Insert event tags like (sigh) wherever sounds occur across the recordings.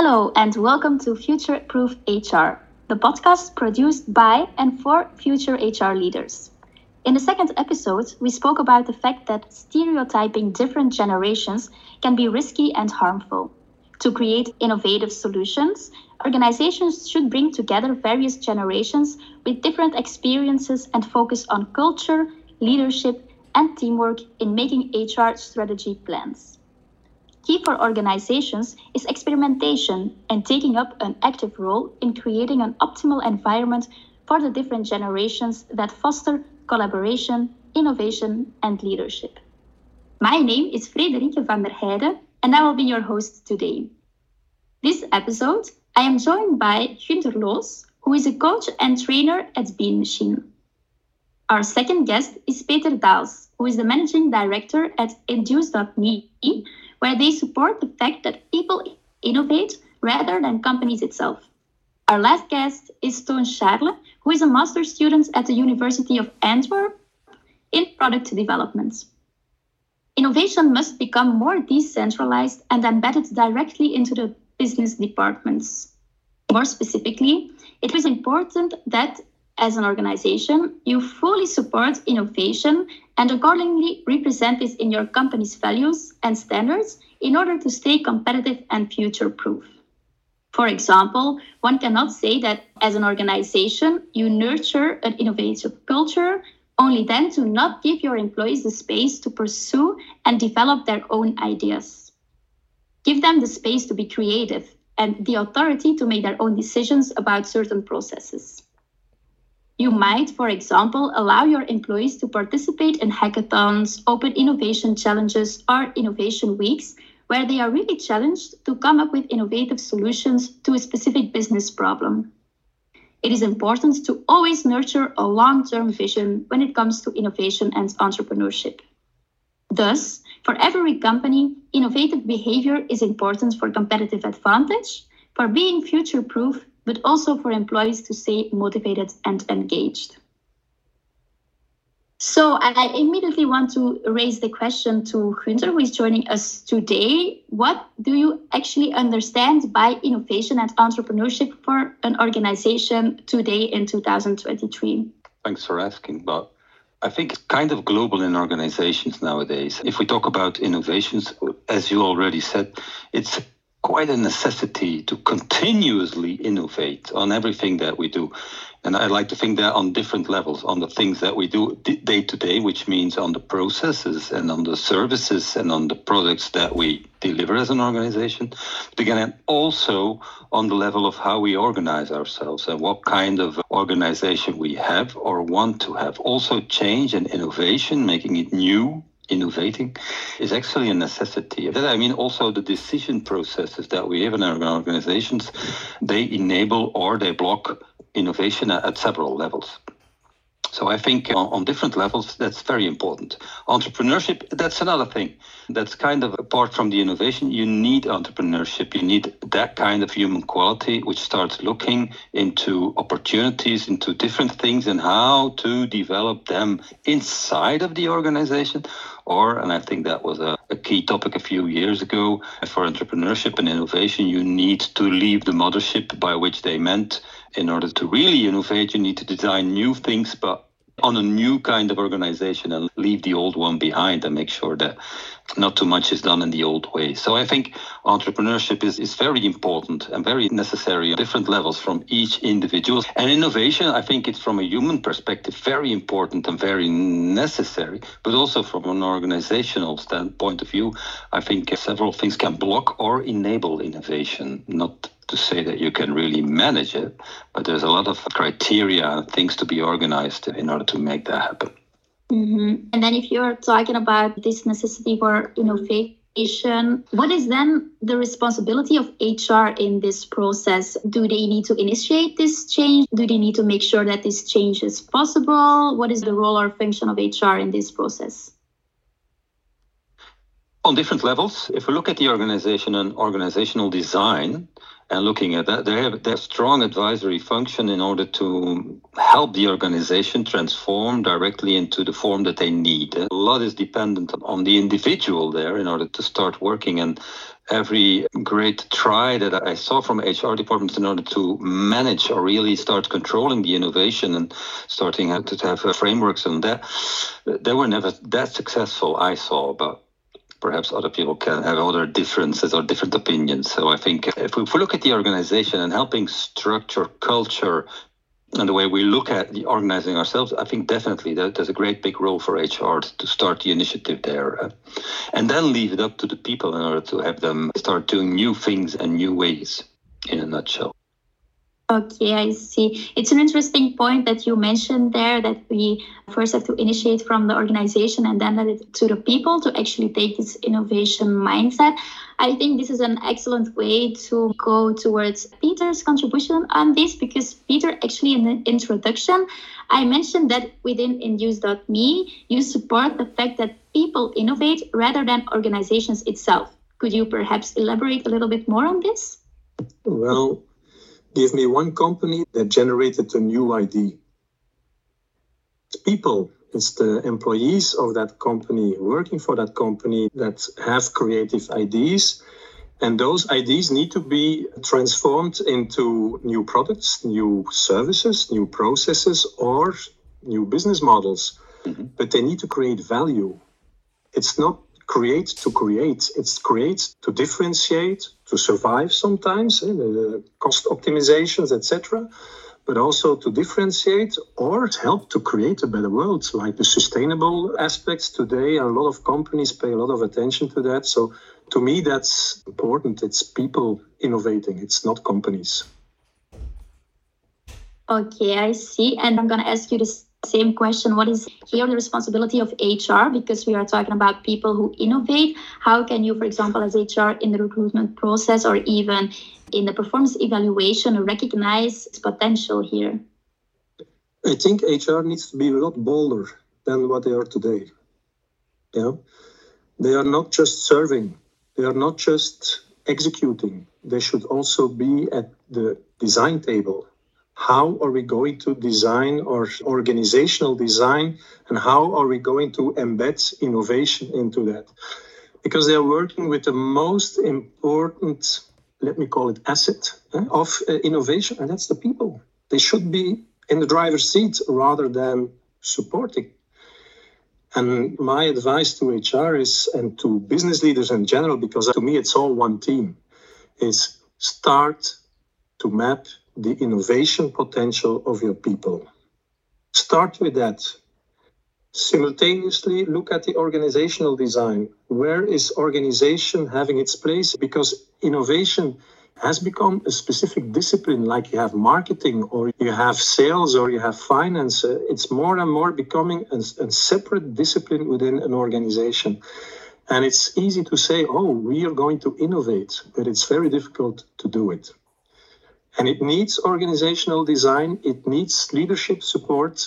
Hello, and welcome to Future Proof HR, the podcast produced by and for future HR leaders. In the second episode, we spoke about the fact that stereotyping different generations can be risky and harmful. To create innovative solutions, organizations should bring together various generations with different experiences and focus on culture, leadership, and teamwork in making HR strategy plans. Key for organizations is experimentation and taking up an active role in creating an optimal environment for the different generations that foster collaboration, innovation, and leadership. My name is Frédérique Van der Heyden, and I will be your host today. This episode, I am joined by Gunter Loos, who is a coach and trainer at Bean Machine. Our second guest is Peter Daels, who is the managing director at Induce.me, where they support the fact that people innovate rather than companies itself. Our last guest is Toon Chaerle, who is a master's student at the University of Antwerp in product development. Innovation must become more decentralized and embedded directly into the business departments. More specifically, it is important that as an organization, you fully support innovation and accordingly represent this in your company's values and standards in order to stay competitive and future proof. For example, one cannot say that as an organization, you nurture an innovative culture only then to not give your employees the space to pursue and develop their own ideas. Give them the space to be creative and the authority to make their own decisions about certain processes. You might, for example, allow your employees to participate in hackathons, open innovation challenges, or innovation weeks, where they are really challenged to come up with innovative solutions to a specific business problem. It is important to always nurture a long term vision when it comes to innovation and entrepreneurship. Thus, for every company, innovative behavior is important for competitive advantage, for being future proof, but also for employees to stay motivated and engaged. So I immediately want to raise the question to Gunter, who is joining us today. What do you actually understand by innovation and entrepreneurship for an organization today in 2023? Thanks for asking, but I think it's kind of global in organizations nowadays. If we talk about innovations, as you already said, it's quite a necessity to continuously innovate on everything that we do. And I like to think that on different levels, on the things that we do day to day, which means on the processes and on the services and on the products that we deliver as an organization. But again, also on the level of how we organize ourselves and what kind of organization we have or want to have. Also, change and innovation, making it new, innovating is actually a necessity. I mean also the decision processes that we have in our organizations, they enable or they block innovation at, several levels. So I think on, on, different levels, that's very important. Entrepreneurship, that's another thing. That's kind of apart from the innovation, you need entrepreneurship. You need that kind of human quality, which starts looking into opportunities, into different things and how to develop them inside of the organization. Or, and I think that was a, a key topic a few years ago, for entrepreneurship and innovation, you need to leave the mothership, by which they meant. In order to really innovate, you need to design new things, but on a new kind of organization and leave the old one behind and make sure that not too much is done in the old way. So I think entrepreneurship is, is very important and very necessary at different levels from each individual. And innovation, I think it's from a human perspective very important and very necessary, but also from an organizational standpoint of view, I think several things can block or enable innovation, not to say that you can really manage it, but there's a lot of criteria and things to be organized in order to make that happen. Mm-hmm. And then, if you're talking about this necessity for innovation, what is then the responsibility of HR in this process? Do they need to initiate this change? Do they need to make sure that this change is possible? What is the role or function of HR in this process? On different levels, if we look at the organization and organizational design, and looking at that, they have their strong advisory function in order to help the organization transform directly into the form that they need. A lot is dependent on the individual there in order to start working and every great try that I saw from HR departments in order to manage or really start controlling the innovation and starting to have frameworks on that, they were never that successful, I saw. But perhaps other people can have other differences or different opinions. So I think if we, if we look at the organization and helping structure culture and the way we look at the organizing ourselves, I think definitely that there's a great big role for HR to start the initiative there, and then leave it up to the people in order to have them start doing new things and new ways. In a nutshell. Okay, I see. It's an interesting point that you mentioned there that we first have to initiate from the organization and then let it to the people to actually take this innovation mindset. I think this is an excellent way to go towards Peter's contribution on this because Peter, actually, in the introduction, I mentioned that within Induce.me, you support the fact that people innovate rather than organizations itself. Could you perhaps elaborate a little bit more on this? Well, Give me one company that generated a new ID. People, it's the employees of that company working for that company that have creative ideas. And those ideas need to be transformed into new products, new services, new processes, or new business models. Mm-hmm. But they need to create value. It's not create to create. It's create to differentiate, to survive sometimes, uh, cost optimizations, etc. But also to differentiate or help to create a better world, like the sustainable aspects today. A lot of companies pay a lot of attention to that. So to me, that's important. It's people innovating, it's not companies. Okay, I see. And I'm going to ask you this same question what is here the responsibility of hr because we are talking about people who innovate. How can you for example as hr in the recruitment process or even in the performance evaluation recognize potential here? I think hr needs to be a lot bolder than what they are today. Yeah? They are not just serving. They are not just executing. They should also be at the design table how are we going to design our organizational design and how are we going to embed innovation into that? Because they are working with the most important let me call it asset eh, of uh, innovation and that's the people. They should be in the driver's seat rather than supporting. And my advice to hr is and to business leaders in general because to me it's all one team is start to map the innovation potential of your people. Start with that. Simultaneously, look at the organizational design. Where is organization having its place? Because innovation has become a specific discipline, like you have marketing or you have sales or you have finance. It's more and more becoming a, a separate discipline within an organization. And it's easy to say, oh, we are going to innovate, but it's very difficult to do it. And it needs organizational design, it needs leadership support,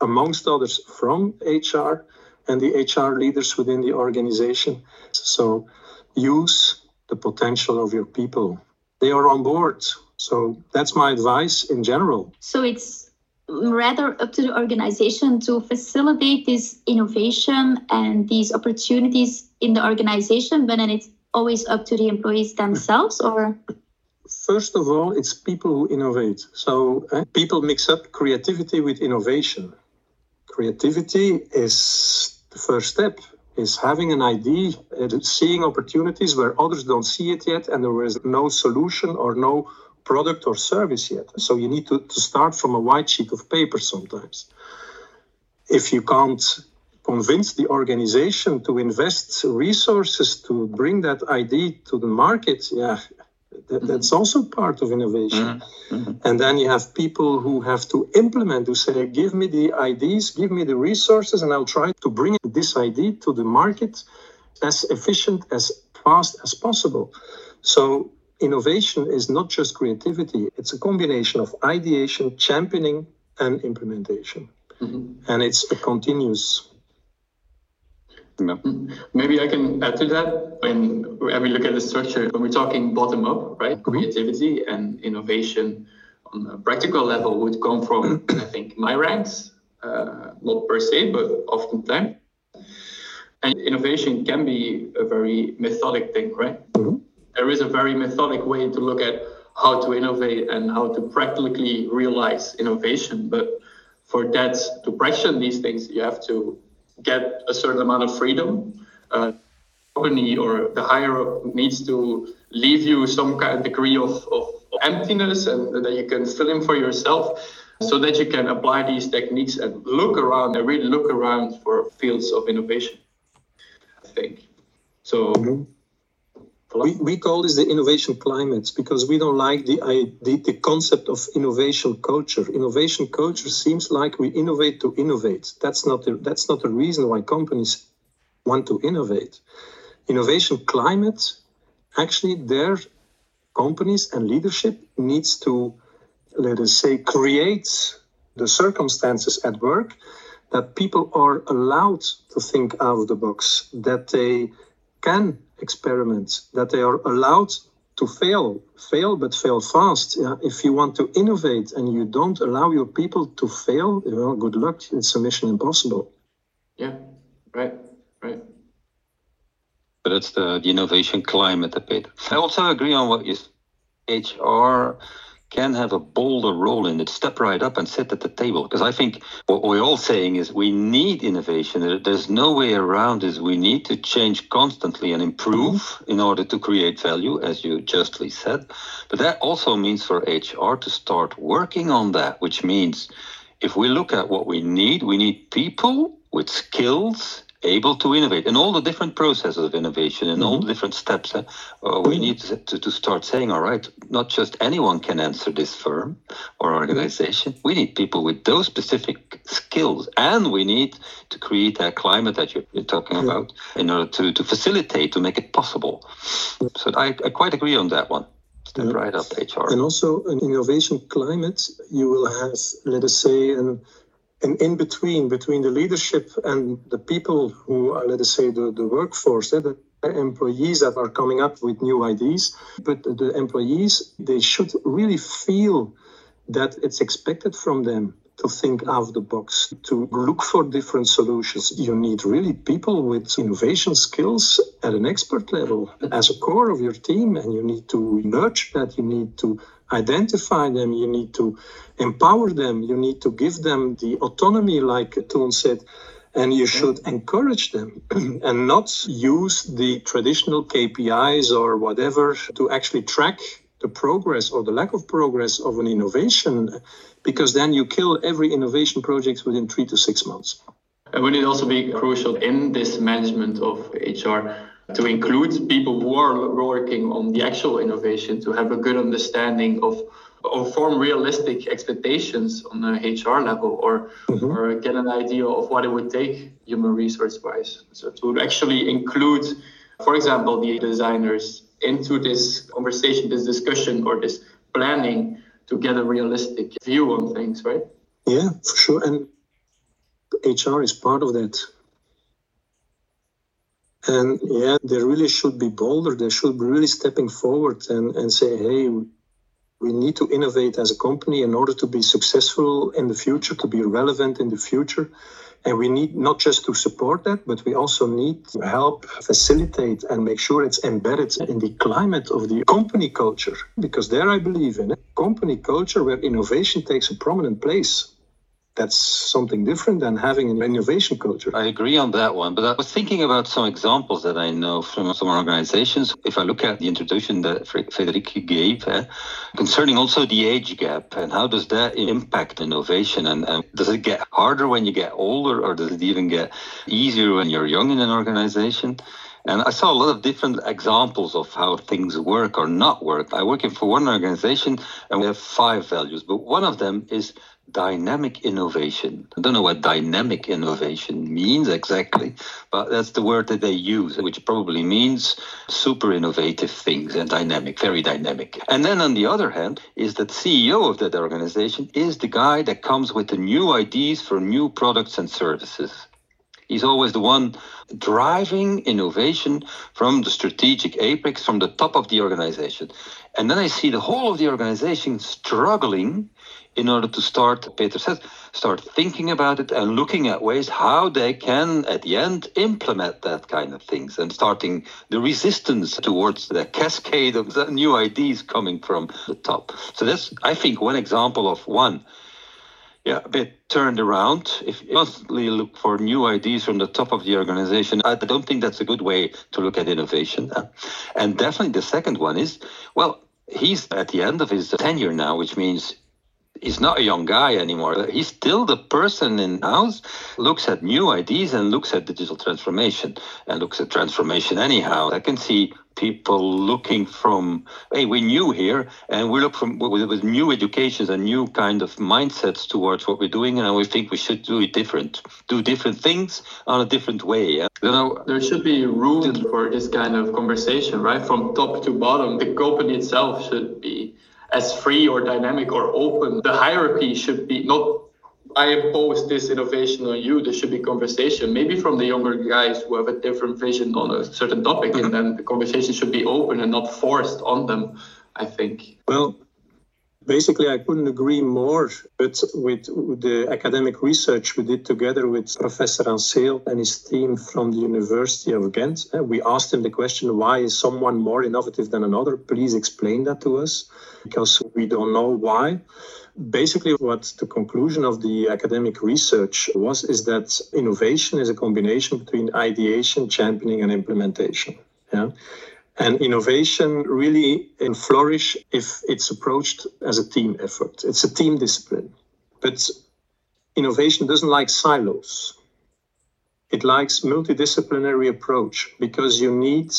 amongst others, from HR and the HR leaders within the organization. So use the potential of your people. They are on board. So that's my advice in general. So it's rather up to the organization to facilitate this innovation and these opportunities in the organization, but then it's always up to the employees themselves or First of all, it's people who innovate. So uh, people mix up creativity with innovation. Creativity is the first step, is having an idea, seeing opportunities where others don't see it yet, and there is no solution or no product or service yet. So you need to, to start from a white sheet of paper sometimes. If you can't convince the organization to invest resources to bring that idea to the market, yeah, that, that's also part of innovation. Mm-hmm. mm-hmm. And then you have people who have to implement, who say, give me the ideas, give me the resources, and I'll try to bring this idea to the market as efficient, as fast as possible. So innovation is not just creativity, it's a combination of ideation, championing, and implementation. Mm-hmm. And it's a continuous yeah. Maybe I can add to that. When, when we look at the structure, when we're talking bottom up, right, mm-hmm. creativity and innovation on a practical level would come from, I think, my ranks, uh, not per se, but oftentimes. And innovation can be a very methodic thing, right? Mm-hmm. there is a very methodic way to look at how to innovate and how to practically realize innovation. But for that to practice these things, you have to get a certain amount of freedom. Uh, company or the higher up needs to leave you some kind of degree of, of emptiness and that you can fill in for yourself so that you can apply these techniques and look around and really look around for fields of innovation. I think. So mm-hmm. We, we call this the innovation climate because we don't like the, the, the concept of innovation culture. Innovation culture seems like we innovate to innovate. That's not the, that's not the reason why companies want to innovate. Innovation climate, actually, their companies and leadership needs to, let us say, create the circumstances at work that people are allowed to think out of the box, that they can experiment, that they are allowed to fail, fail but fail fast. Yeah? If you want to innovate and you don't allow your people to fail, well, good luck. It's a mission impossible. Yeah, right, right. But that's the, the innovation climate a bit. I also agree on what you HR can have a bolder role in it, step right up and sit at the table. Because I think what we're all saying is we need innovation. There's no way around this. We need to change constantly and improve in order to create value, as you justly said. But that also means for HR to start working on that, which means if we look at what we need, we need people with skills able to innovate in all the different processes of innovation and mm-hmm. all the different steps. Uh, we mm-hmm. need to, to start saying, all right, not just anyone can answer this firm or organization. We need people with those specific skills, and we need to create that climate that you're, you're talking mm-hmm. about in order to, to facilitate, to make it possible. So I, I quite agree on that one. Step yeah. right up, HR. And also, an innovation climate, you will have, let us say, an and in between, between the leadership and the people who are, let us say, the, the workforce, eh, the employees that are coming up with new ideas, but the employees, they should really feel that it's expected from them to think out of the box, to look for different solutions. You need really people with innovation skills at an expert level as a core of your team, and you need to nurture that. You need to identify them, you need to empower them, you need to give them the autonomy, like Toon said, and you should encourage them (clears throat) and not use the traditional KPIs or whatever to actually track the progress or the lack of progress of an innovation, because then you kill every innovation project within three to six months. And would it also be crucial in this management of HR to include people who are working on the actual innovation to have a good understanding of or form realistic expectations on the HR level or mm-hmm. or get an idea of what it would take human resource wise. So to actually include, for example, the designers into this conversation, this discussion or this planning to get a realistic view on things, right? Yeah, for sure. And HR is part of that. And yeah, they really should be bolder. They should be really stepping forward and, and say, hey, we need to innovate as a company in order to be successful in the future, to be relevant in the future. And we need not just to support that, but we also need to help facilitate and make sure it's embedded in the climate of the company culture. Because there I believe in a company culture where innovation takes a prominent place that's something different than having an innovation culture. I agree on that one, but I was thinking about some examples that I know from some organizations. If I look at the introduction that Frédérique gave, eh, concerning also the age gap and how does that impact innovation, and, and does it get harder when you get older, or does it even get easier when you're young in an organization? And I saw a lot of different examples of how things work or not work. I work in for one organization and we have five values, but one of them is dynamic innovation. I don't know what dynamic innovation means exactly, but that's the word that they use, which probably means super innovative things and dynamic, very dynamic. And then on the other hand, is that CEO of that organization is the guy that comes with the new ideas for new products and services. He's always the one driving innovation from the strategic apex, from the top of the organization. And then I see the whole of the organization struggling in order to start, Peter says, start thinking about it and looking at ways how they can, at the end, implement that kind of things and starting the resistance towards the cascade of new ideas coming from the top. So that's, I think, one example of one yeah, a bit turned around. If you constantly look for new ideas from the top of the organization, I don't think that's a good way to look at innovation. And definitely the second one is, well, he's at the end of his tenure now, which means he's not a young guy anymore. He's still the person in house, looks at new ideas and looks at digital transformation and looks at transformation anyhow. I can see people looking from, hey, we're new here and we look from with, with new educations and new kind of mindsets towards what we're doing. And we think we should do it different, do different things on a different way. You know, there should be room for this kind of conversation, right? From top to bottom, the company itself should be as free or dynamic or open. The hierarchy should be not I impose this innovation on you. There should be conversation, maybe from the younger guys who have a different vision on a certain topic, and then the conversation should be open and not forced on them. I think. Well, basically, I couldn't agree more. But with the academic research we did together with Professor Anseel and his team from the University of Ghent, eh, we asked him the question: Why is someone more innovative than another? Please explain that to us because we don't know why. Basically, what the conclusion of the academic research was is that innovation is a combination between ideation, championing, and implementation. Yeah. And innovation really can flourish if it's approached as a team effort. It's a team discipline. But innovation doesn't like silos. It likes multidisciplinary approach because you need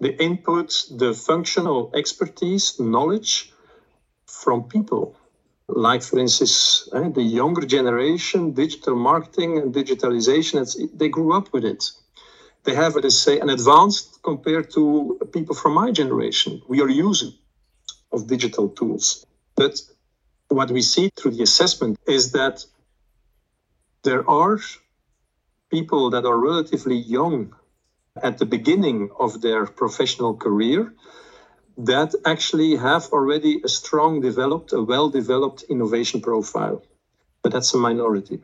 the input, the functional expertise, knowledge from people. Like, for instance, eh, the younger generation, digital marketing and digitalization, they grew up with it. They have, let's say, an advanced compared to people from my generation. We are using of digital tools. But what we see through the assessment is that there are people that are relatively young at the beginning of their professional career that actually have already a strong developed, a well developed innovation profile. But that's a minority.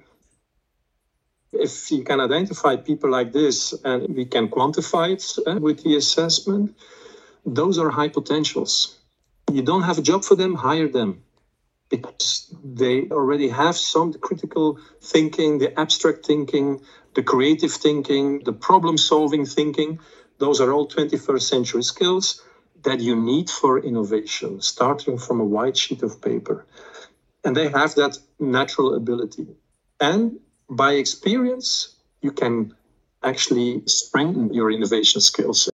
If you can identify people like this and we can quantify it uh, with the assessment, those are high potentials. You don't have a job for them, hire them because they already have some critical thinking, the abstract thinking, the creative thinking, the problem solving thinking. Those are all 21st century skills that you need for innovation, starting from a white sheet of paper. And they have that natural ability. And by experience, you can actually strengthen your innovation skills.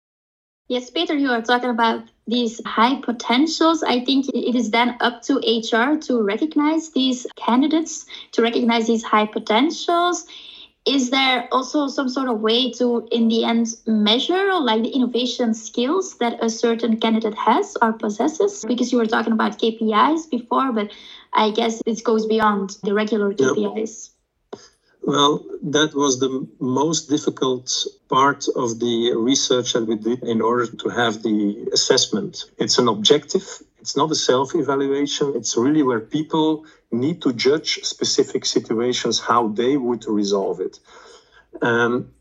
Yes, Peter, you are talking about these high potentials. I think it is then up to HR to recognize these candidates, to recognize these high potentials is there also some sort of way to in the end measure like the innovation skills that a certain candidate has or possesses because you were talking about kpis before but i guess it goes beyond the regular kpis well that was the most difficult part of the research that we did in order to have the assessment it's an objective it's not a self evaluation it's really where people need to judge specific situations how they would resolve it. Um,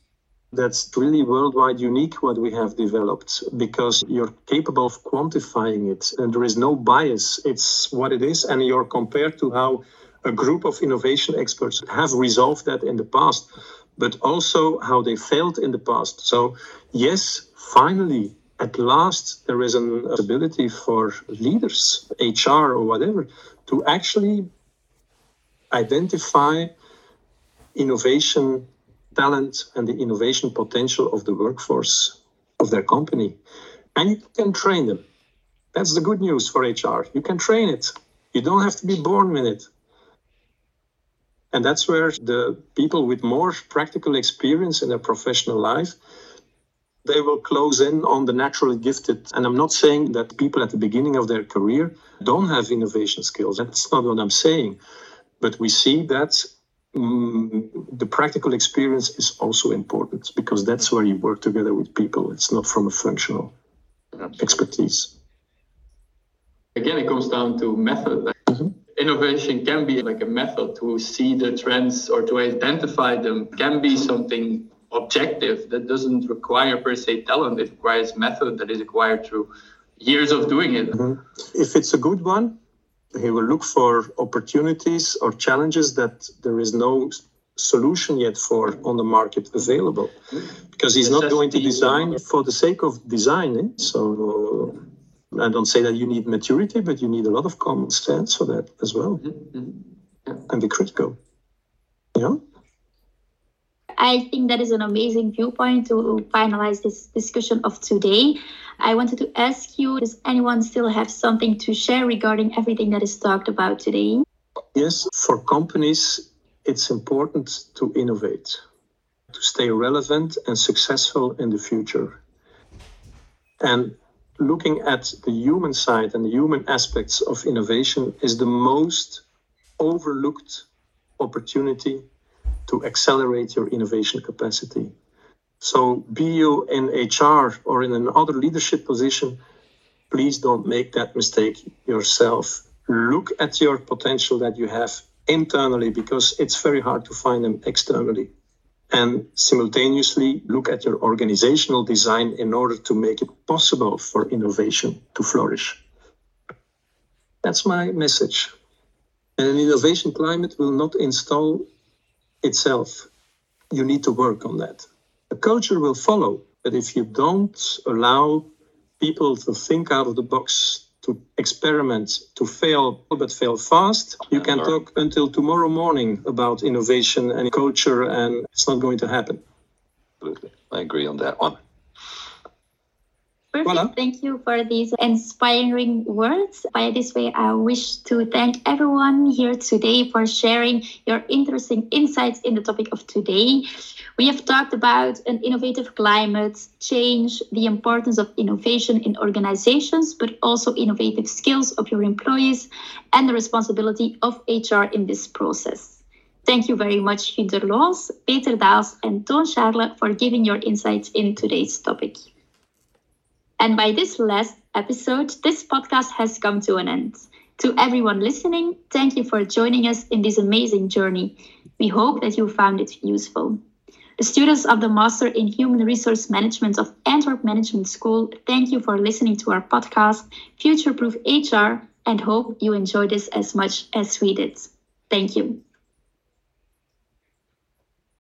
that's really worldwide unique what we have developed because you're capable of quantifying it and there is no bias. It's what it is, and you're compared to how a group of innovation experts have resolved that in the past, but also how they failed in the past. So, yes, finally, at last, there is an ability for leaders, HR or whatever, to actually identify innovation talent and the innovation potential of the workforce of their company. And you can train them. That's the good news for HR. You can train it. You don't have to be born with it. And that's where the people with more practical experience in their professional life they will close in on the naturally gifted. And I'm not saying that people at the beginning of their career don't have innovation skills. That's not what I'm saying. But we see that mm, the practical experience is also important because that's where you work together with people. It's not from a functional expertise. Again, it comes down to method. Mm-hmm. Innovation can be like a method to see the trends or to identify them, can be something objective that doesn't require per se talent. It requires method that is acquired through years of doing it. Mm-hmm. If it's a good one, he will look for opportunities or challenges that there is no solution yet for on the market available because he's not going to design for the sake of designing so i don't say that you need maturity but you need a lot of common sense for that as well mm-hmm. and be critical yeah I think that is an amazing viewpoint to finalize this discussion of today. I wanted to ask you Does anyone still have something to share regarding everything that is talked about today? Yes, for companies, it's important to innovate, to stay relevant and successful in the future. And looking at the human side and the human aspects of innovation is the most overlooked opportunity to accelerate your innovation capacity. So, be you in HR or in another leadership position, please don't make that mistake yourself. Look at your potential that you have internally because it's very hard to find them externally. And simultaneously, look at your organizational design in order to make it possible for innovation to flourish. That's my message. And an innovation climate will not install itself. You need to work on that. The culture will follow, but if you don't allow people to think out of the box, to experiment, to fail, but fail fast, you can talk until tomorrow morning about innovation and culture, and it's not going to happen. Absolutely. I agree on that one. Perfect. Voila. Thank you for these inspiring words. By this way, I wish to thank everyone here today for sharing your interesting insights in the topic of today. We have talked about an innovative climate, change, the importance of innovation in organizations, but also innovative skills of your employees and the responsibility of HR in this process. Thank you very much, Gunter Loos, Peter Daels, and Toon Chaerle for giving your insights in today's topic. And by this last episode, this podcast has come to an end. To everyone listening, thank you for joining us in this amazing journey. We hope that you found it useful. The students of the Master in Human Resource Management of Antwerp Management School thank you for listening to our podcast, Future Proof HR, and hope you enjoyed this as much as we did. Thank you.